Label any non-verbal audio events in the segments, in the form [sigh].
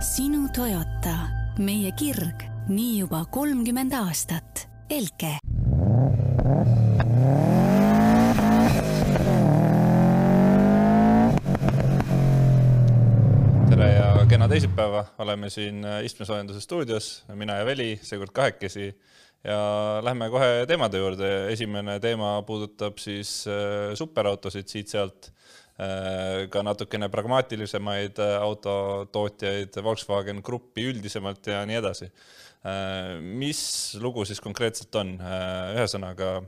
sinu Toyota, meie kirg, nii juba kolmkümmend aastat. Elke. tere ja kena teisipäeva, oleme siin istmesoojenduse stuudios, mina ja Veli, seekord kahekesi ja lähme kohe teemade juurde. esimene teema puudutab siis äh, superautosid siit-sealt, äh, ka natukene pragmaatilisemaid äh, autotootjaid, Volkswagen Gruppi üldisemalt ja nii edasi. mis lugu siis konkreetselt on? ühesõnaga,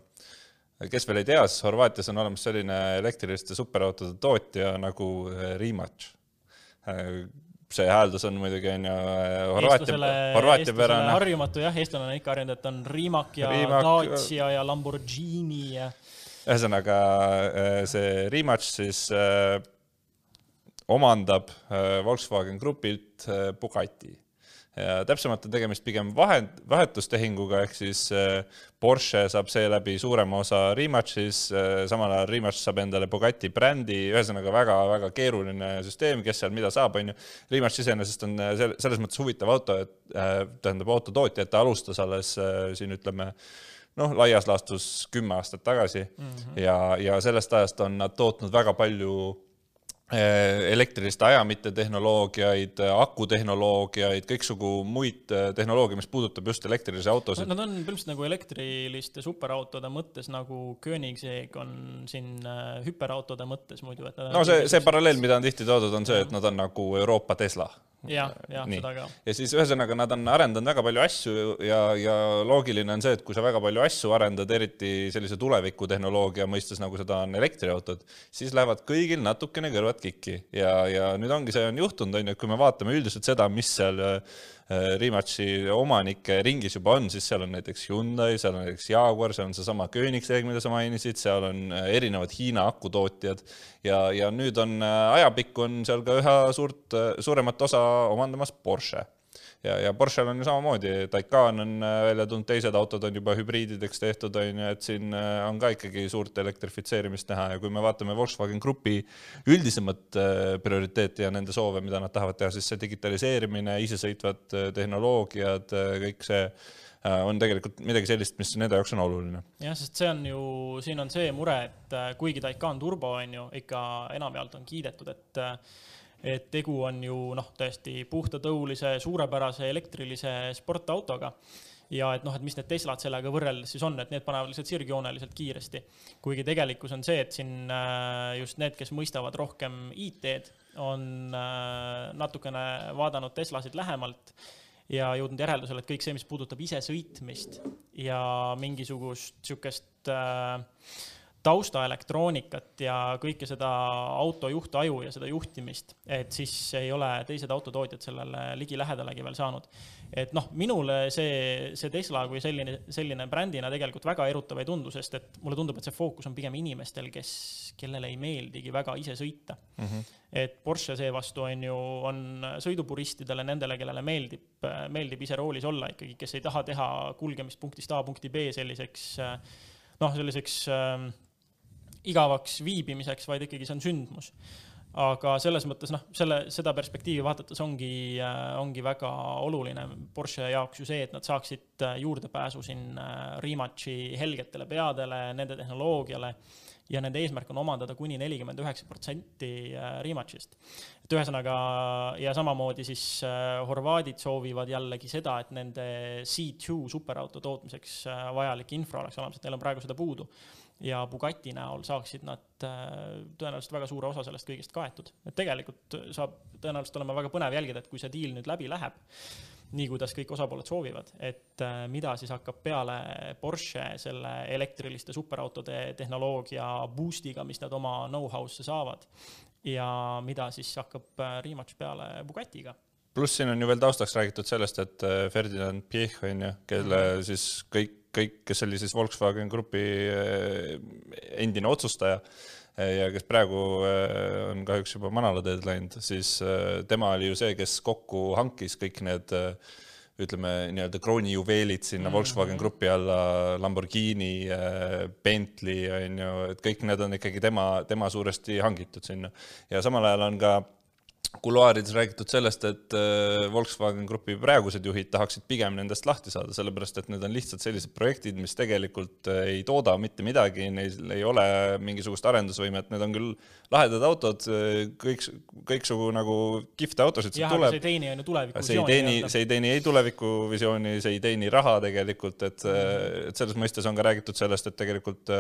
kes veel ei tea, siis Horvaatias on olemas selline elektriliste superautode tootja nagu Rimac see hääldus on muidugi on ju Horvaatia, Horvaatia pärane. harjumatu jah, eestlane on ikka harjunud, et on Rimac ja Dacia ja Lamborghini ja. Ühesõnaga see Rimac siis äh, omandab äh, Volkswagen Grupilt äh, Bugatti ja täpsemalt on tegemist pigem vahend, vahetustehinguga, ehk siis äh, Porsche saab seeläbi suurema osa äh, samal ajal Rimac saab endale Bugatti brändi, ühesõnaga väga-väga keeruline süsteem, kes seal mida saab, on ju. Rimac iseenesest on äh, selles mõttes huvitav auto, et tähendab autotootja, et ta alustas alles siin ütleme, noh, laias laastus kümme aastat tagasi mm -hmm. ja, ja sellest ajast on nad tootnud väga palju Eh, elektriliste ajamite tehnoloogiaid, akutehnoloogiaid, kõiksugu muid eh, tehnoloogia, mis puudutab just elektrilisi autosid. Nad on põhimõtteliselt nagu elektriliste superautode mõttes nagu Koenigsegg on siin eh, hüperautode mõttes muidu, et no see, see paralleel, mida on tihti toodud, on see, et nad on nagu Euroopa Tesla jah, jah, seda ka. ja siis ühesõnaga nad on arendanud väga palju asju ja, ja loogiline on see, et kui sa väga palju asju arendad, eriti sellise tulevikutehnoloogia mõistes, nagu seda on elektriautod, siis lähevad kõigil natukene kõrvad kikki ja, ja nüüd ongi, see on juhtunud, on ju, et kui me vaatame üldiselt seda, mis seal Äh, Rimachi omanike ringis juba on, siis seal on näiteks Hyundai, seal on näiteks Jaguar, seal on seesama Koenigsegg, mida sa mainisid, seal on äh, erinevad Hiina akutootjad. Ja, ja nüüd on äh, ajapikku on seal ka üha suurt, suuremat osa omandamas Porsche ja, ja Porschel on ju samamoodi, Taycan on äh, välja tulnud, teised autod on juba hübriidideks tehtud, on ju, et siin äh, on ka ikkagi suurt elektrifitseerimist näha ja kui me vaatame Volkswagen Grupi üldisemat äh, prioriteeti ja nende soove, mida nad tahavad teha, siis see digitaliseerimine, isesõitvad tehnoloogiad, kõik see on tegelikult midagi sellist, mis nende jaoks on oluline. jah, sest see on ju, siin on see mure, et kuigi Taycan turbo on ju ikka enamjaolt on kiidetud, et et tegu on ju noh, tõesti puhtatõulise, suurepärase elektrilise sportautoga ja et noh, et mis need Teslad sellega võrreldes siis on, et need panevad lihtsalt sirgjooneliselt kiiresti. kuigi tegelikkus on see, et siin äh, just need, kes mõistavad rohkem IT-d, on äh, natukene vaadanud Teslasid lähemalt ja jõudnud järeldusele, et kõik see, mis puudutab isesõitmist ja mingisugust niisugust äh, taustaelektroonikat ja kõike seda auto juhtaju ja seda juhtimist, et siis ei ole teised autotootjad sellele ligilähedalegi veel saanud. et noh, minule see, see Tesla kui selline, selline brändina tegelikult väga erutav ei tundu, sest et mulle tundub, et see fookus on pigem inimestel, kes, kellele ei meeldigi väga ise sõita mm. -hmm. et Porsche seevastu on ju, on sõidupuristidele, nendele, kellele meeldib, meeldib ise roolis olla ikkagi, kes ei taha teha kulgemist punktist A punkti B selliseks noh, selliseks äh, igavaks viibimiseks, vaid ikkagi see on sündmus. aga selles mõttes noh, selle, seda perspektiivi vaadates ongi, äh, ongi väga oluline Porsche jaoks ju see, et nad saaksid äh, juurdepääsu siin äh, Rimachi helgetele peadele, nende tehnoloogiale ja nende eesmärk on omandada kuni nelikümmend üheksa protsenti Rimachist. et ühesõnaga ja samamoodi siis horvaadid soovivad jällegi seda, et nende C2 superauto tootmiseks vajalik infra oleks olemas, et neil on praegu seda puudu ja Bugatti näol saaksid nad äh, tõenäoliselt väga suure osa sellest kõigest kaetud. et tegelikult saab tõenäoliselt olema väga põnev jälgida, et kui see diil nüüd läbi läheb, nii kuidas kõik osapooled soovivad, et äh, mida siis hakkab peale Porsche selle elektriliste superautode tehnoloogia boost'iga, mis nad oma know-how'sse saavad ja mida siis hakkab äh, Rimac peale Bugatiga pluss siin on ju veel taustaks räägitud sellest, et Ferdinand Piech on ju, kelle -hmm. siis kõik kõik, kes oli siis Volkswagen Grupi eh, endine otsustaja eh, ja kes praegu eh, on kahjuks juba manalateed läinud, siis tema oli ju see, kes kokku hankis kõik need ütleme nii-öelda kroonijuveelid sinna mm -hmm. Volkswagen Grupi alla, Lamborghini, Bentley on ju, et kõik need on ikkagi tema, tema suuresti hangitud sinna ja samal ajal on ka kuluaarides räägitud sellest, et äh, Volkswagen Grupi praegused juhid tahaksid pigem nendest lahti saada, sellepärast et need on lihtsalt sellised projektid, mis tegelikult äh, ei tooda mitte midagi, neil ei ole mingisugust arendusvõimet, need on küll lahedad autod, äh, kõik, kõiksugu nagu kihvte autosid jah, aga see ei teeni on ju tuleviku see ei teeni, see ei teeni ei tulevikuvisiooni, see ei teeni raha tegelikult, et mm, -hmm. et selles mõistes on ka räägitud sellest, et tegelikult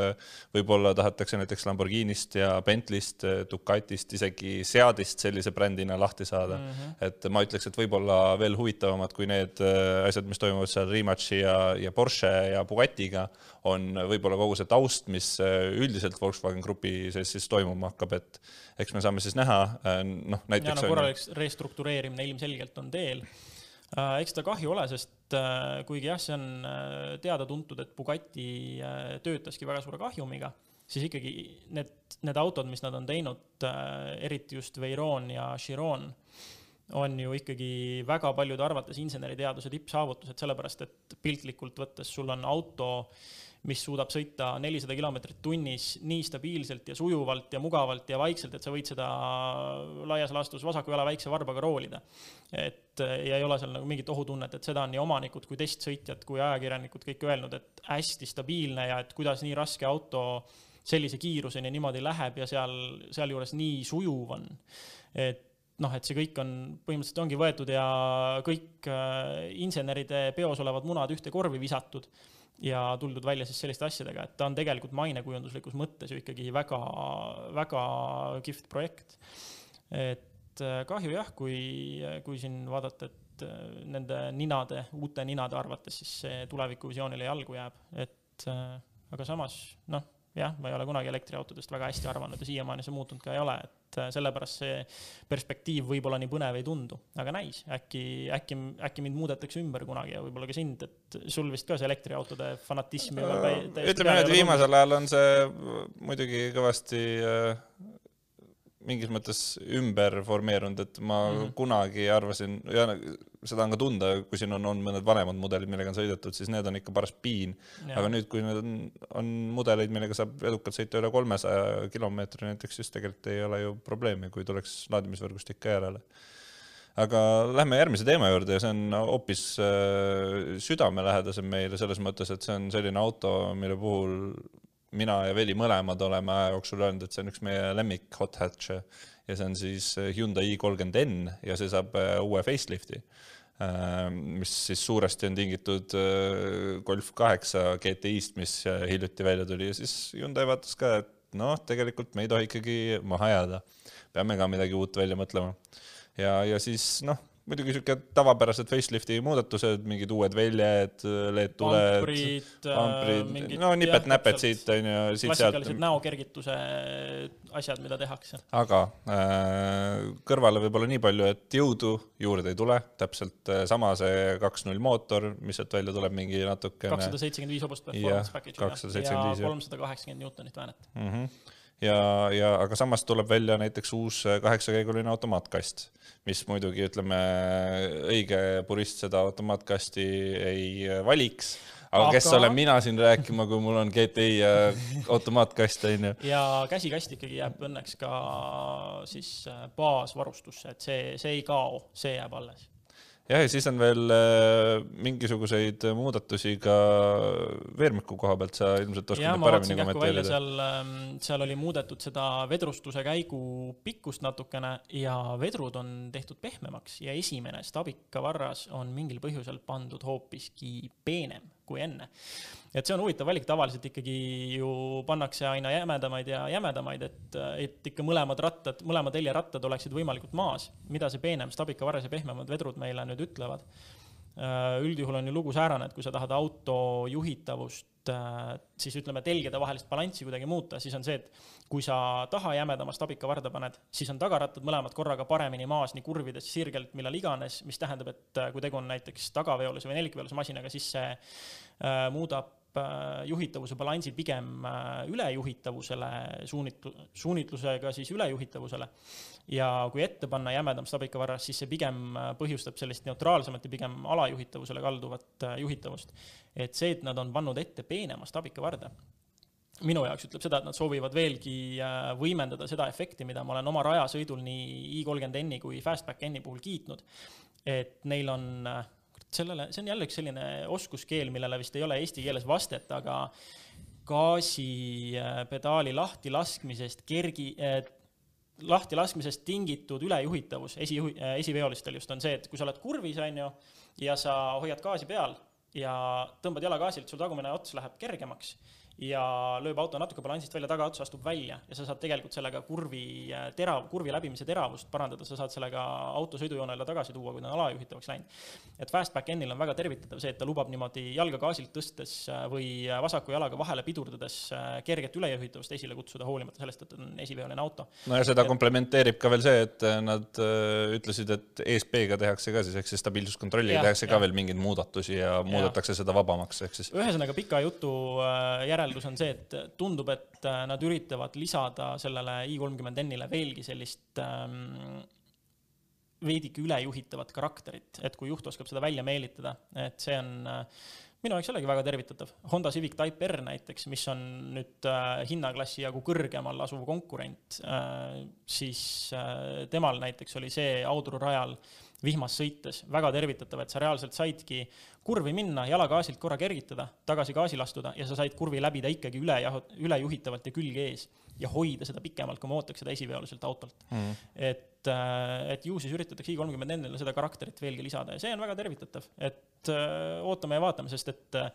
võib-olla tahetakse näiteks Lamborghinist ja Bentleyst, Ducatist, isegi Seadist sellise brändina sinna lahti saada mm. -hmm. et ma ütleks, et võib-olla veel huvitavamad kui need äh, asjad, mis toimuvad seal Rimachi ja, ja Porsche ja Bugattiga, on võib-olla kogu see taust, mis äh, üldiselt Volkswagen Grupi sees siis toimuma hakkab, et eks me saame siis näha, äh, noh näiteks. No, korralik restruktureerimine ilmselgelt on teel eks ta kahju ole, sest kuigi jah, see on teada-tuntud, et Bugatti töötaski väga suure kahjumiga siis ikkagi need, need autod, mis nad on teinud, äh, eriti just Veyron ja Chiron, on ju ikkagi väga paljude arvates inseneriteaduse tippsaavutused, sellepärast et piltlikult võttes sul on auto, mis suudab sõita nelisada kilomeetrit tunnis nii stabiilselt ja sujuvalt ja mugavalt ja vaikselt, et sa võid seda laias laastus vasaku jala väikse varbaga roolida. et ja ei ole seal nagu mingit ohutunnet, et seda on nii omanikud kui testsõitjad kui ajakirjanikud kõik öelnud, et hästi stabiilne ja et kuidas nii raske auto sellise kiiruseni niimoodi läheb ja seal, sealjuures nii sujuv on. et noh, et see kõik on, põhimõtteliselt ongi võetud ja kõik äh, inseneride peos olevad munad ühte korvi visatud ja tuldud välja siis selliste asjadega, et ta on tegelikult mainekujunduslikus mõttes ju ikkagi väga, väga kihvt projekt. et äh, kahju jah, kui, kui siin vaadata, et äh, nende ninade, uute ninade arvates siis see tulevikuvisioonile jalgu jääb, et aga samas noh jah, ma ei ole kunagi elektriautodest väga hästi arvanud ja siiamaani see muutunud ka ei ole, et äh, sellepärast see perspektiiv võib-olla nii põnev ei tundu, aga näis, äkki, äkki, äkki mind muudetakse ümber kunagi ja võib-olla ka sind, et sul vist ka see elektriautode fanatism juba täiesti ütleme nii, et viimasel ajal on see muidugi kõvasti äh, mingis mõttes ümber formeerunud, et ma mm -hmm. kunagi arvasin ja seda on ka tunda, kui siin on, on mõned vanemad mudelid, millega on sõidetud, siis need on ikka paras piin. aga nüüd, kui need on, on mudeleid, millega saab edukalt sõita üle kolmesaja kilomeetri näiteks, siis tegelikult ei ole ju probleemi, kui tuleks laadimisvõrgustik ka järele. aga lähme järgmise teema juurde ja see on hoopis äh, südamelähedasem meile selles mõttes, et see on selline auto, mille puhul mina ja Veli mõlemad oleme aja jooksul öelnud, et see on üks meie lemmik hot hatch'e ja see on siis Hyundai i30N ja see saab äh, uue facelifti, äh, mis siis suuresti on tingitud äh, Golf kaheksa GTI-st, mis hiljuti välja tuli ja siis Hyundai vaatas ka, et noh, tegelikult me ei tohi ikkagi maha jääda, peame ka midagi uut välja mõtlema. ja, ja siis noh muidugi siuke tavapärased facelifti muudatused, mingid uued väljed, LED-tuled, amprid, no nipet-näpet siit onju, siit-sealt. klassikalised näokergituse asjad, mida tehakse. aga äh, kõrvale võib-olla nii palju, et jõudu juurde ei tule, täpselt äh, sama see kaks null mootor, mis sealt välja tuleb, mingi natukene. kakssada seitsekümmend viis hobust performance package'i ja kolmsada kaheksakümmend Newtonit väänet mm. -hmm ja, ja aga samas tuleb välja näiteks uus kaheksakäiguline automaatkast, mis muidugi ütleme, õige purist seda automaatkasti ei valiks aga, aga kes olen mina siin rääkima, kui mul on GTI ja automaatkast onju. ja käsikast ikkagi jääb õnneks ka siis baasvarustusse, et see, see ei kao, see jääb alles jah, ja siis on veel äh, mingisuguseid muudatusi ka veermiku koha pealt, sa ilmselt oskad neid paremini kommenteerida. seal, ähm, seal oli muudetud seda vedrustuse käigu pikkust natukene ja vedrud on tehtud pehmemaks ja esimene stabikavarras on mingil põhjusel pandud hoopiski peenem kui enne et see on huvitav valik, tavaliselt ikkagi ju pannakse aina jämedamaid ja jämedamaid, et, et ikka mõlemad rattad, mõlema telje rattad oleksid võimalikult maas. mida see peenem stabikavarres ja pehmemad vedrud meile nüüd ütlevad? Üldjuhul on ju lugu säärane, et kui sa tahad auto juhitavust, siis ütleme, telgede vahelist balanssi kuidagi muuta, siis on see, et kui sa taha jämedama stabikavarda paned, siis on tagarattad mõlemad korraga paremini maas nii kurvides, sirgelt, millal iganes, mis tähendab, et äh, kui tegu on näiteks tagaveolise või nelikveolise masinaga, siis see muudab Äh, juhitavuse balansi pigem äh, ülejuhitavusele suunitlu-, suunitlusega siis ülejuhitavusele. ja kui ette panna jämedam stabikavarras, siis see pigem äh, põhjustab sellist neutraalsemat ja pigem alajuhitavusele kalduvat juhitavust. et see, et nad on pannud ette peenema stabikavarda, minu jaoks ütleb seda, et nad soovivad veelgi äh, võimendada seda efekti, mida ma olen oma rajasõidul nii i30N-i kui Fastback N-i puhul kiitnud. et neil on, äh, sellele, see on jälle üks selline oskuskeel, millele vist ei ole eesti keeles vastet, aga gaasipedaali lahtilaskmisest kergi eh,, lahtilaskmisest tingitud ülejuhitavus esijuhi, esiveolistel just on see, et kui sa oled kurvis, on ju, ja sa hoiad gaasi peal ja tõmbad jala gaasilt, sul tagumine ots läheb kergemaks ja lööb auto natuke balansist välja, tagaots astub välja ja sa saad tegelikult sellega kurvi äh, terav, kurvi läbimise teravust parandada, sa saad sellega auto sõidujoonele tagasi tuua, kui ta on alajuhitavaks läinud. et Fastback N-il on väga tervitatav see, et ta lubab niimoodi jalga gaasilt tõstes äh, või äh, vasaku jalaga vahele pidurdades kerget ülejuhitavust esile kutsuda, hoolimata sellest, et on esiveoline auto. no ja seda et... komplementeerib ka veel see, et nad ütlesid, et ESP-ga tehakse ka siis, ehk siis stabiilsuskontrolliga tehakse ja. ka veel mingeid muudatusi ja, ja muudetakse seda vabamaks, ehk siis. ühesõnaga pika jutu järel järeldus on see, et tundub, et äh, nad üritavad lisada sellele i30N-ile veelgi sellist ähm, veidike ülejuhitavat karakterit, et kui juht oskab seda välja meelitada, et see on äh, minu jaoks jällegi väga tervitatav. Honda Civic Type R näiteks, mis on nüüd äh, hinnaklassi jagu kõrgemal asuv konkurent äh,, siis äh, temal näiteks oli see Audru-rajal vihmas sõites. Väga tervitatav, et sa reaalselt saidki kurvi minna, jala gaasilt korra kergitada, tagasi gaasile astuda ja sa said kurvi läbida ikkagi üle, ülejuhitavalt ja külge ees ja hoida seda pikemalt, kui ma ootaks seda esiveoliselt autolt. Mm. et, äh, et ju siis üritatakse i30N-ile seda karakterit veelgi lisada ja see on väga tervitatav, et äh, ootame ja vaatame, sest et äh,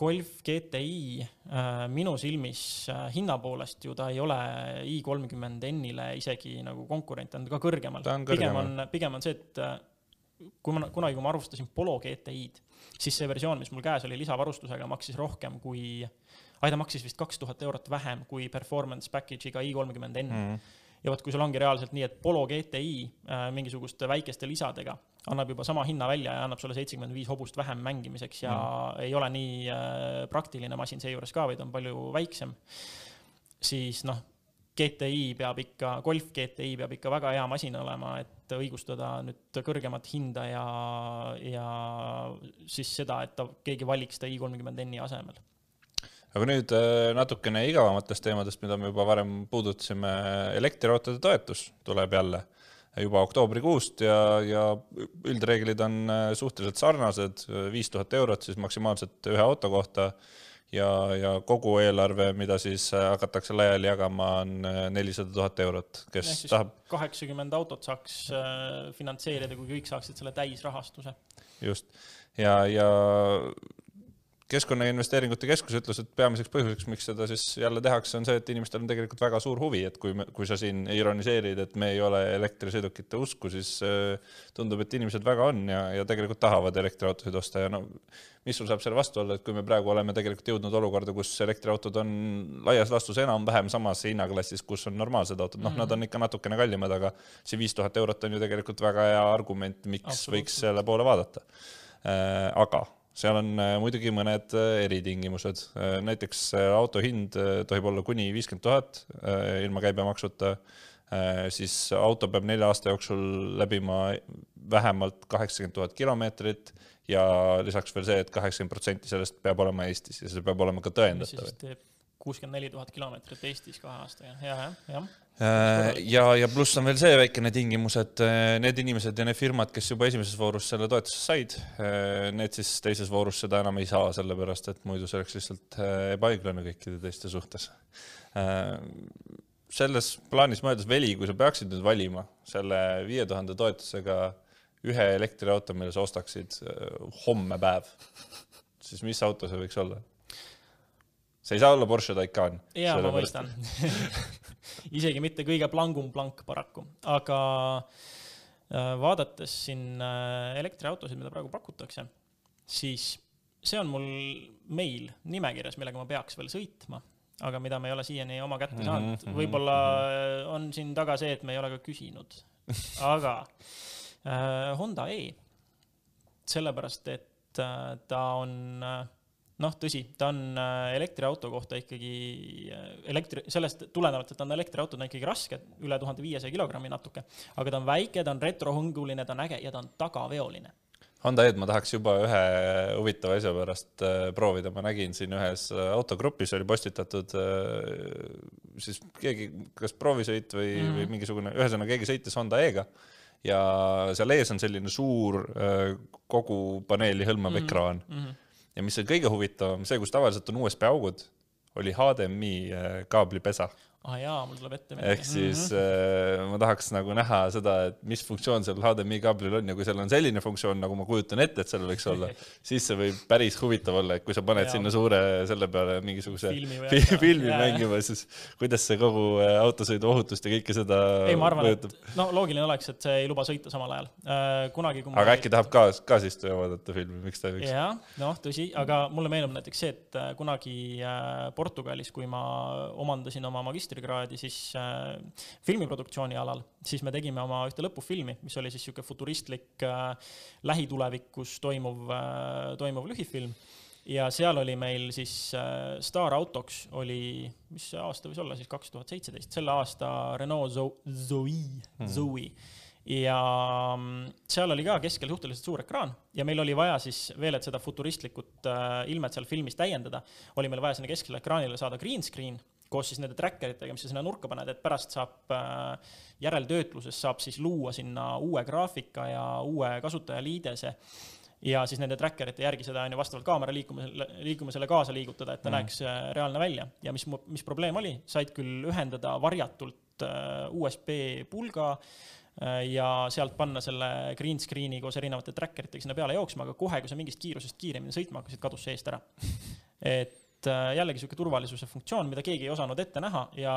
Golf GTI äh, minu silmis äh, hinna poolest ju ta ei ole i30N-ile isegi nagu konkurent, ta on ka kõrgemal. pigem on, pigem on see, et äh, kui ma kunagi, kui ma arvustasin Polo GTI-d, siis see versioon, mis mul käes oli lisavarustusega, maksis rohkem kui, ai ta maksis vist kaks tuhat eurot vähem kui performance package'iga i30N mm. -hmm. ja vot, kui sul ongi reaalselt nii, et Polo GTI mingisuguste väikeste lisadega annab juba sama hinna välja ja annab sulle seitsekümmend viis hobust vähem mängimiseks ja mm. ei ole nii äh, praktiline masin seejuures ka, vaid on palju väiksem, siis noh, GTI peab ikka, Golf GTI peab ikka väga hea masin olema, et õigustada nüüd kõrgemat hinda ja, ja siis seda, et ta, keegi valiks ta i30N-i asemel. aga nüüd äh, natukene igavamatest teemadest, mida me juba varem puudutasime, elektriautode toetus tuleb jälle juba oktoobrikuust ja, ja üldreeglid on äh, suhteliselt sarnased, viis tuhat eurot siis maksimaalselt ühe auto kohta ja, ja kogu eelarve, mida siis äh, hakatakse laiali jagama, on äh, nelisada tuhat eurot, kes Ehk tahab. kaheksakümmend autot saaks äh, finantseerida, kui kõik saaksid selle täisrahastuse. just ja, ja Keskkonnainvesteeringute Keskus ütles, et peamiseks põhjuseks, miks seda siis jälle tehakse, on see, et inimestel on tegelikult väga suur huvi, et kui me, kui sa siin ironiseerid, et me ei ole elektrisõidukite usku, siis äh, tundub, et inimesed väga on ja, ja tegelikult tahavad elektriautosid osta ja no mis sul saab selle vastu olla, et kui me praegu oleme tegelikult jõudnud olukorda, kus elektriautod on laias laastus enam-vähem samas hinnaklassis, kus on normaalsed autod, noh mm, -hmm. nad on ikka natukene kallimad, aga see viis tuhat eurot on ju tegelikult väga hea argument, miks võiks selle poole vaadata. Äh, aga seal on äh, muidugi mõned äh, eritingimused, äh, näiteks auto hind tohib olla kuni viiskümmend tuhat ilma käibemaksuta, siis auto peab nelja aasta jooksul läbima vähemalt kaheksakümmend tuhat kilomeetrit ja lisaks veel see et, et kaheksakümmend protsenti sellest peab olema Eestis ja see peab olema ka tõendatav. kuuskümmend neli tuhat kilomeetrit Eestis kahe aastaga, jah, jah Äh, ja, ja pluss on veel see väikene tingimus, et äh, need inimesed ja need firmad, kes juba esimeses voorus selle toetuse said, äh, need siis teises voorus seda enam ei saa, sellepärast et muidu see oleks lihtsalt ebaõiglane kõikide teiste suhtes. selles plaanis mõeldes Veli, kui sa peaksid nüüd valima selle viie tuhande toetusega ühe elektriauto, mille sa ostaksid homme päev, siis mis auto see võiks olla? see ei saa olla Porsche Taycan. jaa, ma mõistan [laughs] isegi mitte kõige plangum plank paraku, aga äh, vaadates siin äh, elektriautosid, mida praegu pakutakse, siis see on mul meil nimekirjas, millega ma peaks veel sõitma, aga mida me ei ole siiani oma kätte mhm, saanud. Mhm, võib-olla mhm. on siin taga see, et me ei ole ka küsinud, aga äh, Honda E, sellepärast et äh, ta on äh, noh, tõsi, ta on äh, elektriauto kohta ikkagi äh, elektri, sellest tulenevalt, et ta on elektriauto, ta on ikkagi raske, üle tuhande viiesaja kilogrammi natuke, aga ta on väike, ta on retrohõnguline, ta on äge ja ta on tagaveoline Honda E-d ma tahaks juba ühe huvitava asja pärast äh, proovida, ma nägin siin ühes autogrupis oli postitatud siis keegi, kas proovisõit või mm, -hmm. või mingisugune, ühesõnaga keegi sõitis Honda E-ga ja seal ees on selline suur kogu paneeli hõlmav mm -hmm. ekraan mm. -hmm. Ja mis on kõige huvitavam, see, kus tavaliselt on USB augud, oli HDMI äh, kaablipesa ah jaa, mul tuleb ette meelde. ehk siis mm -hmm. äh, ma tahaks nagu näha seda, et mis funktsioon seal HDMI kaablil on ja kui seal on selline funktsioon, nagu ma kujutan ette, et seal võiks olla, [laughs] siis see võib päris huvitav olla, et kui sa paned ja. sinna suure selle peale mingisuguse filmi, fi [laughs] filmi mängima, siis kuidas see kogu äh, autosõidu ohutust ja kõike seda ei, ma arvan, et no loogiline oleks, et see ei luba sõita samal ajal äh,. kunagi, kui aga äkki tahab kaas, kaasistuja vaadata filmi, miks ta ei võiks? jah, noh, tõsi, aga mulle meenub näiteks see, et äh, kunagi äh, Portugalis, kui ma omandasin oma magistri magistrikraadi siis äh, filmiproduktsiooni alal, siis me tegime oma ühte lõpufilmi, mis oli siis niisugune futuristlik äh, lähitulevikus toimuv äh,, toimuv lühifilm. Ja seal oli meil siis äh, staarautoks oli, mis see aasta võis olla siis, kaks tuhat seitseteist, selle aasta Renault Zoe, Zoe hmm., Zoe. Ja mm, seal oli ka keskel suhteliselt suur ekraan ja meil oli vaja siis veel, et seda futuristlikut äh, ilmet seal filmis täiendada, oli meil vaja sinna keskele ekraanile saada green screen koos siis nende tracker itega, mis sa sinna nurka paned, et pärast saab äh, järeltöötluses saab siis luua sinna uue graafika ja uue kasutajaliidese ja siis nende tracker ite järgi seda on ju vastavalt kaamera liikumisele, liikumisele kaasa liigutada, et ta mm. näeks äh, reaalne välja ja mis, mis probleem oli, said küll ühendada varjatult äh, USB pulga ja sealt panna selle green screen'i koos erinevate tracker itega sinna peale jooksma, aga kohe, kui sa mingist kiirusest kiiremini sõitma hakkasid, kadus see eest ära. [laughs] et Äh, jällegi niisugune turvalisuse funktsioon, mida keegi ei osanud ette näha ja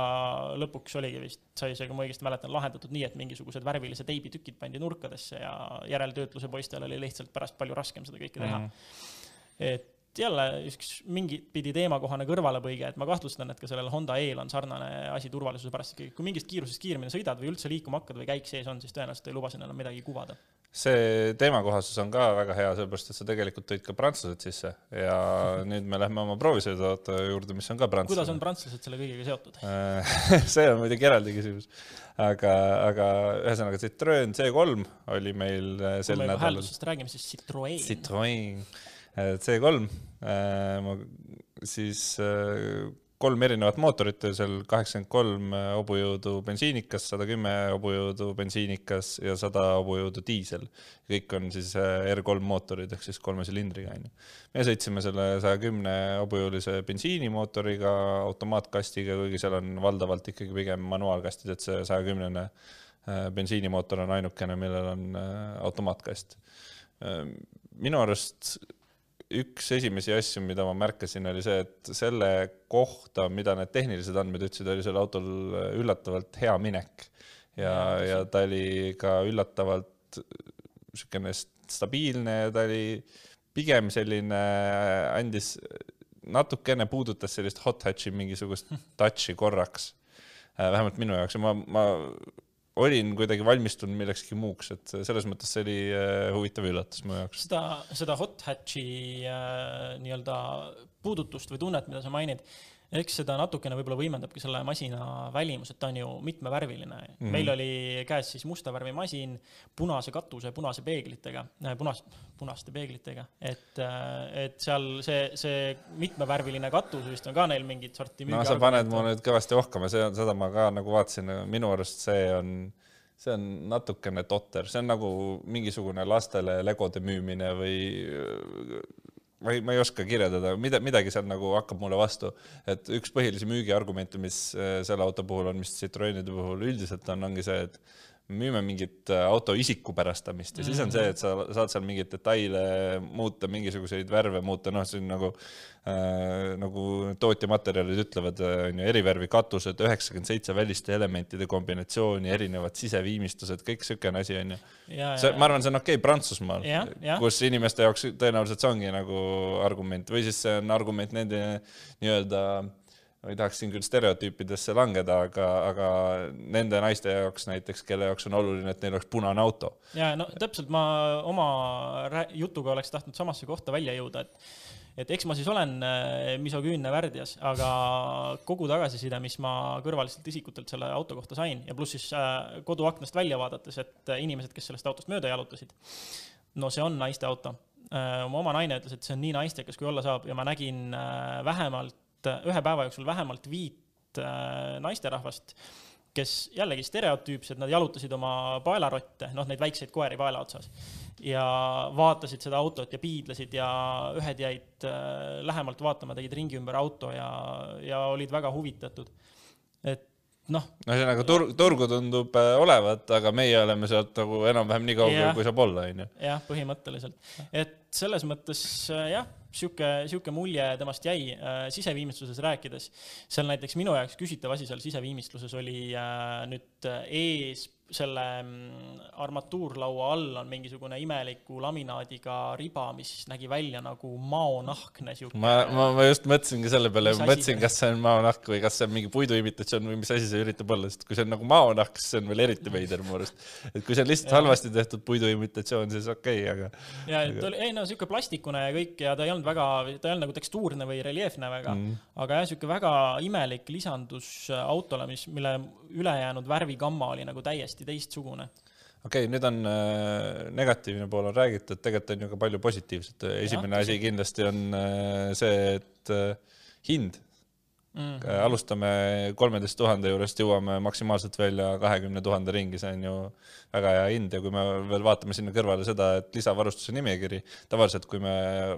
lõpuks oligi vist, sai see, kui ma õigesti mäletan, lahendatud nii, et mingisugused värvilised teibitükid pandi nurkadesse ja järeltöötluse poistel oli lihtsalt pärast palju raskem seda kõike teha mm. -hmm. et jälle üks mingit pidi teemakohane kõrvalepõige, et ma kahtlustan, et ka sellel Honda E-l on sarnane asi turvalisuse pärast kui mingist kiirusest kiiremini sõidad või üldse liikuma hakkad või käik sees on, siis tõenäoliselt ei luba sinna enam midagi kuvada see teemakohasus on ka väga hea, sellepärast et sa tegelikult tõid ka prantslased sisse ja [laughs] nüüd me lähme oma proovisõiduauto juurde, mis on ka prantslane. kuidas on prantslased selle kõigega seotud [laughs] see on muidugi eraldi küsimus, aga, aga ühesõnaga Citroen C3 oli meil äh, sel nädalal. hääldusest räägime siis Citroen. Citroen äh, C3, äh, siis kolm erinevat mootorit öösel, kaheksakümmend kolm hobujõudu bensiinikas, sada kümme hobujõudu bensiinikas ja sada hobujõudu diisel. kõik on siis äh, R3 mootorid ehk siis kolme silindriga onju. me sõitsime selle saja kümne hobujõulise bensiinimootoriga, automaatkastiga, kuigi seal on valdavalt ikkagi pigem manuaalkastid, et see saja kümnene äh, bensiinimootor on ainukene, millel on äh, automaatkast. minu arust üks esimesi asju, mida ma märkasin, oli see, et selle kohta, mida need tehnilised andmed ütlesid, oli sellel autol üllatavalt hea minek. Ja, ja ta oli ka üllatavalt niisugune stabiilne ja ta oli pigem selline, andis natukene puudutas sellist hot hatch'i mingisugust touch'i korraks, vähemalt minu jaoks. Ja ma, ma olin kuidagi valmistunud millekski muuks, et selles mõttes see oli äh, huvitav üllatus mu jaoks. seda, seda hot hatch'i äh, nii-öelda puudutust või tunnet, mida sa mainid, eks seda natukene võib-olla võimendabki selle masina välimus, et ta on ju mitmevärviline mm. -hmm. meil oli käes siis musta värvi masin, punase katuse, punase peeglitega, äh, punas, punaste peeglitega, et, äh, et seal see, see mitmevärviline katus vist on ka neil mingit sorti no sa paned mu nüüd kõvasti ohkama, see on, seda ma ka nagu vaatasin, minu arust see on see on natukene totter, see on nagu mingisugune lastele legode müümine või ma ei, ma ei oska kirjeldada, mida, midagi seal nagu hakkab mulle vastu, et üks põhilisi müügiargumente, mis äh, selle auto puhul on, mis Citroenide puhul üldiselt on, ongi see, et müüme mingit äh, auto isikupärastamist ja mm -hmm. siis on see, et sa saad seal mingeid detaile muuta, mingisuguseid värve muuta, noh, on nagu äh, nagu tootjamaterjalid ütlevad, äh, on ju, erivärvi katused, üheksakümmend seitse väliste elementide kombinatsiooni, erinevad siseviimistlused, kõik niisugune asi on ju. see, ma arvan, see on okei okay Prantsusmaal, kus inimeste jaoks tõenäoliselt see ongi nagu argument või siis see on argument nende nii-öelda ma ei tahaks siin küll stereotüüpidesse langeda, aga, aga nende naiste jaoks näiteks, kelle jaoks on oluline, et neil oleks punane auto. ja no täpselt, ma oma jutuga oleks tahtnud samasse kohta välja jõuda, et et eks ma siis olen äh, misoküünne värdjas, aga kogu tagasiside, mis ma kõrvalistelt isikutelt selle auto kohta sain ja pluss siis äh, koduaknast välja vaadates, et inimesed, kes sellest autost mööda jalutasid, no see on naiste auto. mu oma naine ütles, et see on nii naistekas, kui olla saab ja ma nägin vähemalt, ühe päeva jooksul vähemalt viit naisterahvast kes jällegi stereotüüpsed, nad jalutasid oma paelarotte, noh, neid väikseid koeri paela otsas ja vaatasid seda autot ja piidlesid ja ühed jäid äh, lähemalt vaatama, tegid ringi ümber auto ja, ja olid väga huvitatud. et noh. no ühesõnaga turg, turgu tundub äh, olevat, aga meie oleme sealt nagu enam-vähem nii kaugel, kui saab olla, onju. jah, põhimõtteliselt, et selles mõttes äh, jah sihuke, sihuke mulje temast jäi äh, siseviimistluses rääkides. seal näiteks minu jaoks küsitav asi seal siseviimistluses oli äh, nüüd äh, ees selle mm, armatuurlaua all on mingisugune imeliku laminaadiga riba, mis nägi välja nagu maonahkne siuke. ma, ma, ma just mõtlesingi selle peale, mõtlesin, kas see on maonahk või kas see on mingi puiduimitatsioon või mis asi see üritab olla, sest kui see on nagu maonahk, siis see on veel eriti veider mu arust. et kui see on lihtsalt ja. halvasti tehtud puiduimitatsioon, siis okei okay,, aga. ja, et oli, ei no siuke plastikune ja kõik ja ta ei olnud väga, ta ei olnud nagu tekstuurne või reljeefne väga mm., aga jah, siuke väga imelik lisandus autole, mis, mille ülejäänud värvigamma oli nagu täiesti teistsugune. Okei okay,, nüüd on äh, negatiivne pool on räägitud, tegelikult on ju ka palju positiivset. esimene ja, asi kindlasti on äh, see, et äh, hind mm. -hmm. alustame kolmeteist tuhande juurest, jõuame maksimaalselt välja kahekümne tuhande ringi, see on ju väga hea hind ja kui me veel vaatame sinna kõrvale seda, et lisavarustuse nimekiri, tavaliselt kui me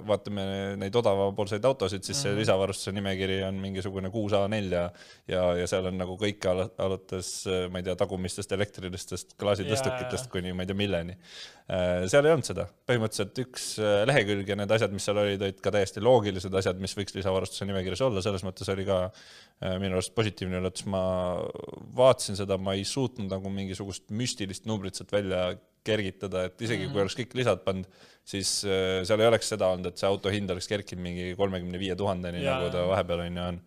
vaatame neid odavapoolseid autosid, siis see mm -hmm. lisavarustuse nimekiri on mingisugune kuus A4 ja ja, ja seal on nagu kõike alates, ma ei tea, tagumistest elektrilistest klaasitõstukitest kuni ma ei tea milleni. Äh, seal ei olnud seda, põhimõtteliselt üks äh, lehekülg ja need asjad, mis seal olid, olid ka täiesti loogilised asjad, mis võiks lisavarustuse nimekirjas olla, selles mõttes oli ka minu arust positiivne üllatus, ma vaatasin seda, ma ei suutnud nagu mingisugust müstilist numbrit numbrit sealt välja kergitada, et isegi mm -hmm. kui mhm. oleks kõik lisad pannud, siis äh, seal ei oleks seda olnud, et see auto hind oleks kerkinud mingi kolmekümne viie tuhandeni, nagu ta vahepeal on ju on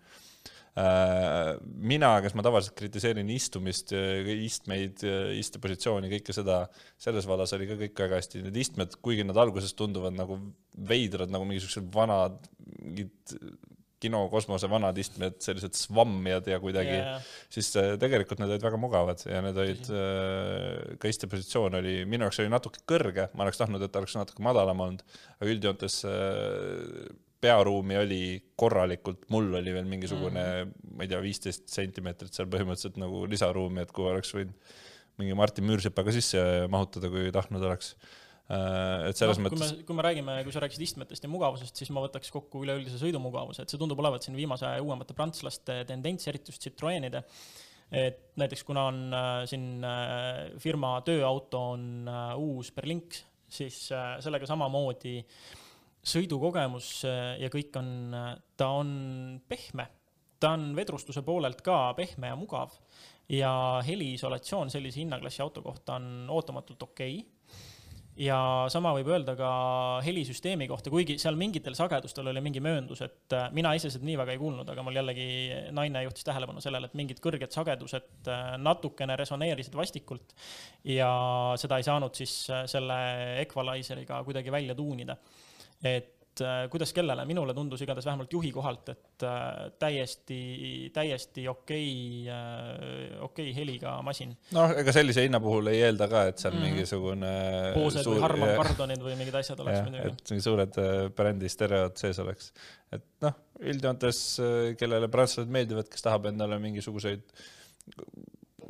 äh, mina, kes ma tavaliselt kritiseerin istumist, istmeid, istepositsiooni, kõike seda, selles vallas oli ka kõik väga hästi. Need istmed, kuigi nad alguses tunduvad nagu veidrad, nagu mingisugused vanad, mingid kinokosmose vanad istmed, sellised svammijad ja kuidagi yeah., siis äh, tegelikult need olid väga mugavad ja need olid, äh, ka istepositsioon oli, minu jaoks oli natuke kõrge, ma oleks tahtnud, et oleks natuke madalam olnud, aga üldjoontes äh, pearuumi oli korralikult, mul oli veel mingisugune mm, ma ei tea, viisteist sentimeetrit seal põhimõtteliselt nagu lisaruumi, et kuhu oleks võinud mingi Martin Müürsepa ka sisse mahutada, kui tahtnud oleks et selles no, mõttes. kui me räägime, kui sa rääkisid istmetest ja mugavusest, siis ma võtaks kokku üleüldise sõidumugavuse, et see tundub olevat siin viimase aja uuemate prantslaste tendents, eriti just Citroenide. et näiteks kuna on äh, siin äh, firma tööauto on uus Berlinks, siis sellega samamoodi sõidukogemus ja kõik on, ta on pehme, ta on vedrustuse poolelt ka pehme ja mugav ja heliisolatsioon sellise hinnaklassi auto kohta on ootamatult okei okay ja sama võib öelda ka helisüsteemi kohta, kuigi seal mingitel sagedustel oli mingi mööndus, et äh, mina ise seda nii väga ei kuulnud, aga mul jällegi naine juhtis tähelepanu sellele, et mingid kõrged sagedused äh, natukene resoneerisid vastikult ja seda ei saanud siis äh, selle equalizer'iga kuidagi välja tuunida. et et äh, kuidas kellele, minule tundus igatahes vähemalt juhi kohalt, et äh, täiesti, täiesti okei äh, okei heliga masin. noh, ega sellise hinna puhul ei eelda ka, et seal mm mingisugune Boosed suur... või Harman Kardonid või mingid asjad oleks muidugi. et mingi suured brändi stereod sees oleks. et noh, üldjoontes kellele prantslased meeldivad, kes tahab endale mingisuguseid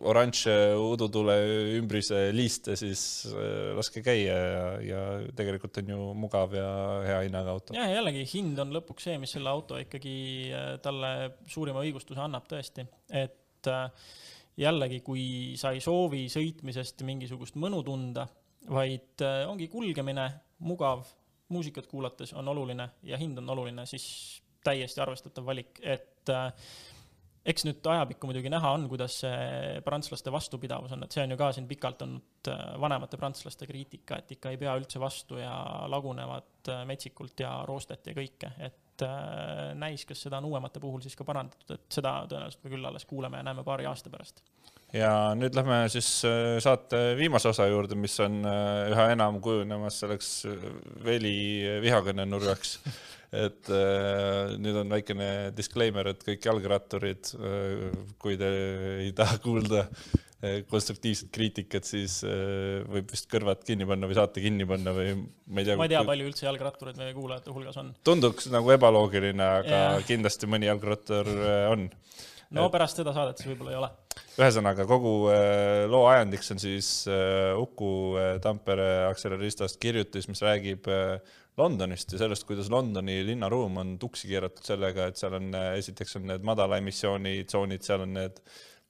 oranže udutule ümbrise liiste, siis äh, laske käia ja, ja tegelikult on ju mugav ja hea hinnaga auto. ja jällegi hind on lõpuks see, mis selle auto ikkagi äh, talle suurima õigustuse annab tõesti, et äh, jällegi, kui sa ei soovi sõitmisest mingisugust mõnu tunda, vaid ongi kulgemine, mugav, muusikat kuulates on oluline ja hind on oluline, siis täiesti arvestatav valik, et äh, eks nüüd ajapikku muidugi näha on, kuidas see prantslaste vastupidavus on, et see on ju ka siin pikalt olnud äh, vanemate prantslaste kriitika, et ikka ei pea üldse vastu ja lagunevad äh, metsikult ja roostet ja kõike, et äh, näis, kas seda on uuemate puhul siis ka parandatud, et seda tõenäoliselt me küll alles kuuleme ja näeme paari aasta pärast. ja nüüd lähme siis saate viimase osa juurde, mis on üha enam kujunemas selleks veli vihakõne nurgaks [laughs] et äh, nüüd on väikene disclaimer, et kõik jalgratturid äh,, kui te ei taha kuulda eh, konstruktiivset kriitikat, siis eh, võib vist kõrvad kinni panna või saate kinni panna või ma ei tea. ma ei tea, palju üldse jalgrattureid meie kuulajate hulgas on. tunduks nagu ebaloogiline, aga ja. kindlasti mõni jalgrattur on. No pärast seda saadet siis võib-olla ei ole. Ühesõnaga kogu loo ajendiks on siis Uku Tampere Acceleristast kirjutis, mis räägib Londonist ja sellest, kuidas Londoni linnaruum on tuksi keeratud sellega, et seal on, esiteks on need madala emissiooni tsoonid, seal on need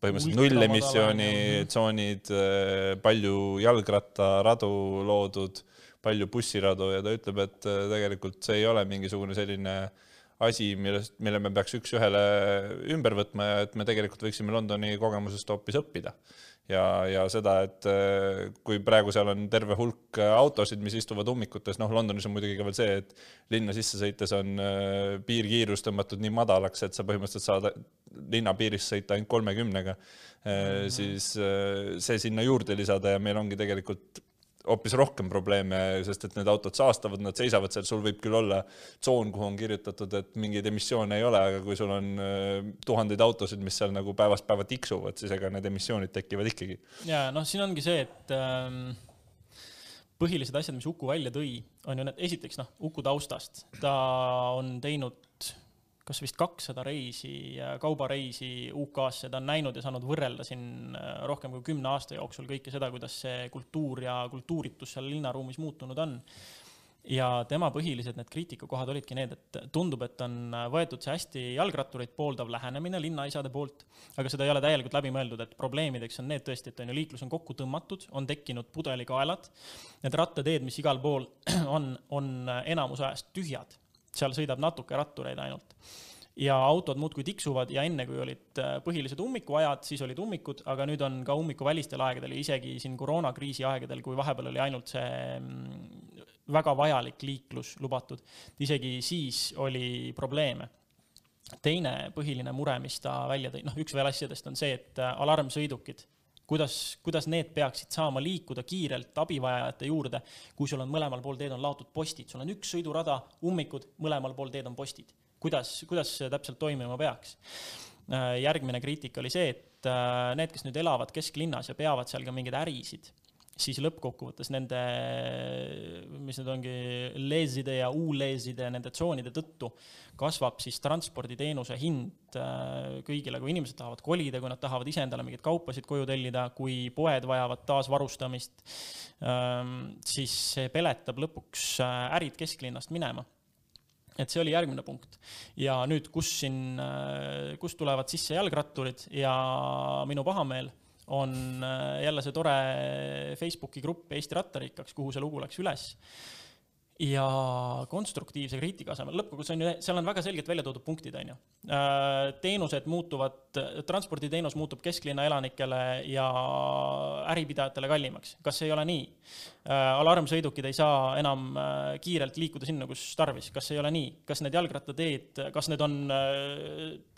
põhimõtteliselt nullemissiooni tsoonid, palju jalgrattaradu loodud, palju bussiradu ja ta ütleb, et tegelikult see ei ole mingisugune selline asi, millest, mille me peaks üks-ühele ümber võtma ja et me tegelikult võiksime Londoni kogemusest hoopis õppida ja, ja seda, et äh, kui praegu seal on terve hulk äh, autosid, mis istuvad ummikutes, noh, Londonis on muidugi ka veel see, et linna sisse sõites on äh, piirkiirus tõmmatud nii madalaks, et sa põhimõtteliselt saad linna piirist sõita ainult kolmekümnega mm, -hmm. siis see sinna juurde lisada ja meil ongi tegelikult hoopis rohkem probleeme, sest et need autod saastavad, nad seisavad seal, sul võib küll olla tsoon, kuhu on kirjutatud, et mingeid emissioone ei ole, aga kui sul on äh, tuhandeid autosid, mis seal nagu päevast päeva tiksuvad, siis ega need emissioonid tekivad ikkagi. ja noh, siin ongi see, et ähm, põhilised asjad, mis Uku välja tõi, on ju need, esiteks noh, Uku taustast, ta on teinud kas vist kakssada reisi, kaubareisi UK-sse, ta on näinud ja saanud võrrelda siin äh, rohkem kui kümne aasta jooksul kõike seda, kuidas see kultuur ja kultuuritus seal linnaruumis muutunud on. ja tema põhilised need kriitikakohad olidki need, et tundub, et on võetud see hästi jalgrattureid pooldav lähenemine linnaisade poolt, aga seda ei ole täielikult läbi mõeldud, et probleemideks on need tõesti, et on ju, liiklus on kokku tõmmatud, on tekkinud pudelikaelad, need rattateed, mis igal pool [clears throat] on, on enamus ajast tühjad seal sõidab natuke rattureid ainult. ja autod muudkui tiksuvad ja enne, kui olid äh, põhilised ummikuajad, siis olid ummikud, aga nüüd on ka ummikuvälistel aegadel isegi siin koroonakriisi aegadel, kui vahepeal oli ainult see mm, väga vajalik liiklus lubatud, isegi siis oli probleeme teine põhiline mure, mis ta välja tõi, noh, üks veel asjadest on see, et äh, alarmsõidukid kuidas, kuidas need peaksid saama liikuda kiirelt abivajajate juurde, kui sul on mõlemal pool teed on laotud postid, sul on üks sõidurada, ummikud, mõlemal pool teed on postid. kuidas, kuidas see täpselt toimima peaks? Äh, järgmine kriitika oli see, et äh, need, kes nüüd elavad kesklinnas ja peavad seal ka mingeid ärisid siis lõppkokkuvõttes nende, mis need ongi, leeside ja U-leeside, nende tsoonide tõttu kasvab siis transporditeenuse hind äh, kõigile, kui inimesed tahavad kolida, kui nad tahavad ise endale mingeid kaupasid koju tellida, kui poed vajavad taasvarustamist, ähm, siis see peletab lõpuks äh, ärid kesklinnast minema et see oli järgmine punkt. ja nüüd, kus siin, äh, kust tulevad sisse jalgratturid ja minu pahameel on äh, jälle see tore Facebooki grupp Eesti rattarikkaks, kuhu see lugu läks üles ja konstruktiivse kriitika asemel, lõppkokkuvõttes on ju, seal on väga selgelt välja toodud punktid, on ju. Äh, teenused muutuvad, transporditeenus muutub kesklinna elanikele ja äripidajatele kallimaks. kas ei ole nii? Äh, alarmsõidukid ei saa enam äh, kiirelt liikuda sinna, kus tarvis, kas ei ole nii? kas need jalgrattateed, kas need on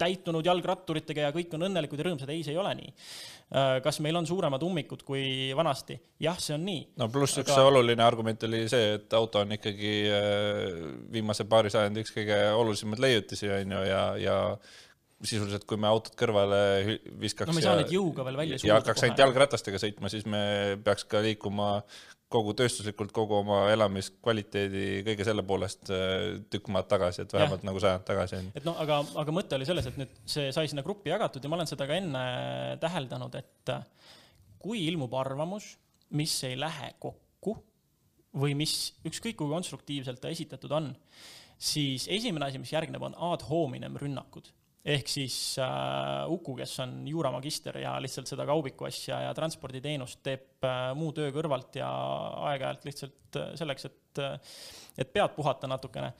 täitunud jalgratturitega ja kõik on õnnelikud ja rõõmsad? ei, see ei ole nii. kas meil on suuremad ummikud kui vanasti? jah, see on nii. no pluss üks Aga... oluline argument oli see, et auto on ikkagi viimase paari sajandi üks kõige olulisemaid leiutisi, on ju, ja, ja sisuliselt, kui me autot kõrvale viskaks no suruda. ja hakkaks ainult jalgratastega sõitma, siis me peaks ka liikuma kogu tööstuslikult kogu oma elamiskvaliteedi kõige selle poolest äh, tükk maad tagasi, et vähemalt ja. nagu sajand tagasi on. et noh, aga, aga mõte oli selles, et nüüd see sai sinna gruppi jagatud ja ma olen seda ka enne täheldanud, et kui ilmub arvamus, mis ei lähe kokku või mis ükskõik kui konstruktiivselt ta esitatud on, siis esimene asi, mis järgneb, on ad hominem rünnakud. Ehk siis äh, Uku, kes on juuramagister ja lihtsalt seda kaubiku asja ja transporditeenust teeb äh, muu töö kõrvalt ja aeg-ajalt lihtsalt äh, selleks, et äh,, et pead puhata natukene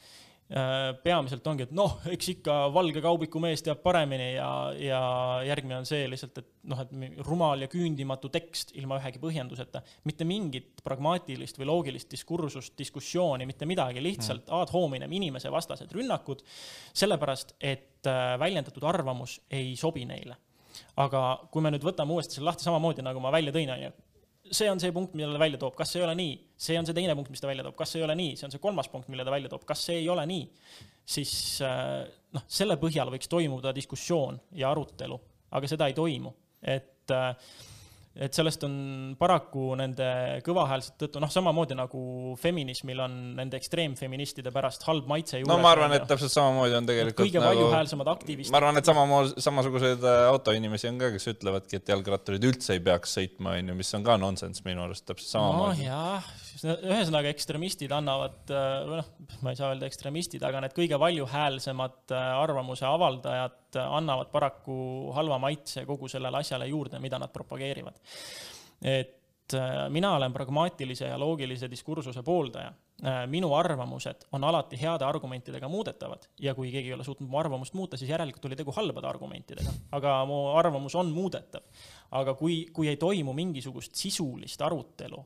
peamiselt ongi, et noh, eks ikka valge kaubiku mees teab paremini ja, ja järgmine on see lihtsalt, et noh, et rumal ja küündimatu tekst ilma ühegi põhjenduseta. mitte mingit pragmaatilist või loogilist diskursust, diskussiooni, mitte midagi, lihtsalt mm. ad hominem inimese vastased rünnakud, sellepärast et äh, väljendatud arvamus ei sobi neile. aga kui me nüüd võtame uuesti selle lahti samamoodi, nagu ma välja tõin, on ju, see on see punkt, mille ta välja toob, kas ei ole nii, see on see teine punkt, mis ta välja toob, kas ei ole nii, see on see kolmas punkt, mille ta välja toob, kas see ei ole nii, siis äh, noh, selle põhjal võiks toimuda diskussioon ja arutelu, aga seda ei toimu, et äh, et sellest on paraku nende kõvahäälsete tõttu, noh, samamoodi nagu feminismil on nende ekstreemfeministide pärast halb maitse juures. no ma arvan, et täpselt samamoodi on tegelikult kõige nagu, valjuhäälsemad aktivistid. ma arvan, et samamoodi, samasuguseid äh, autoinimesi on ka, kes ütlevadki, et jalgratturid üldse ei peaks sõitma, onju, mis on ka nonsense minu arust täpselt samamoodi. no ühesõnaga ekstremistid annavad, äh, või noh, ma ei saa öelda ekstremistid, aga need kõige valjuhäälsemad äh, arvamuse avaldajad annavad paraku halva maitse kogu sellele asjale juurde, mida nad propageerivad et äh, mina olen pragmaatilise ja loogilise diskursuse pooldaja. Äh, minu arvamused on alati heade argumentidega muudetavad ja kui keegi ei ole suutnud mu arvamust muuta, siis järelikult oli tegu halbade argumentidega, aga mu arvamus on muudetav. aga kui, kui ei toimu mingisugust sisulist arutelu,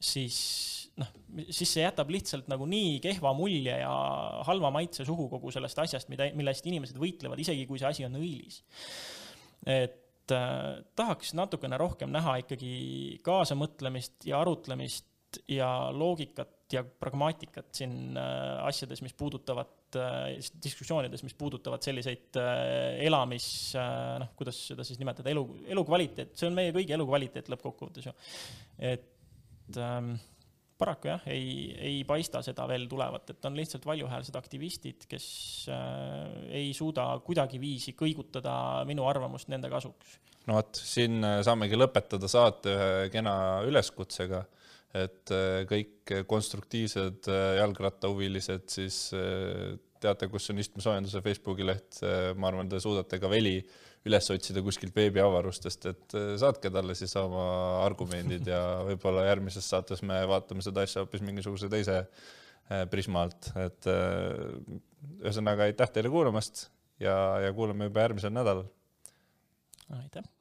siis noh, siis see jätab lihtsalt nagu nii kehva mulje ja halva maitse suhu kogu sellest asjast, mida, mille eest inimesed võitlevad, isegi kui see asi on õilis. et äh, tahaks natukene rohkem näha ikkagi kaasamõtlemist ja arutlemist ja loogikat ja pragmaatikat siin äh, asjades, mis puudutavad äh,, diskussioonides, mis puudutavad selliseid äh, elamis noh, kuidas seda siis nimetada, elu, elukvaliteet, see on meie kõigi elukvaliteet lõppkokkuvõttes ju. et ähm, paraku jah, ei, ei paista seda veel tulevat, et on lihtsalt valjuhäälsed aktivistid, kes äh, ei suuda kuidagiviisi kõigutada minu arvamust nende kasuks. no vot, siin äh, saamegi lõpetada saate ühe kena üleskutsega, et äh, kõik konstruktiivsed jalgrattahuvilised siis teate, kus on istmesoojenduse Facebooki leht, ma arvan, te suudate ka Veli üles otsida kuskilt veebiavarustest, et äh, saatke talle siis oma argumendid ja võib-olla järgmises saates me vaatame seda asja hoopis mingisuguse teise äh, prisma alt, et äh, ühesõnaga aitäh teile kuulamast ja, ja kuulame juba järgmisel nädalal. aitäh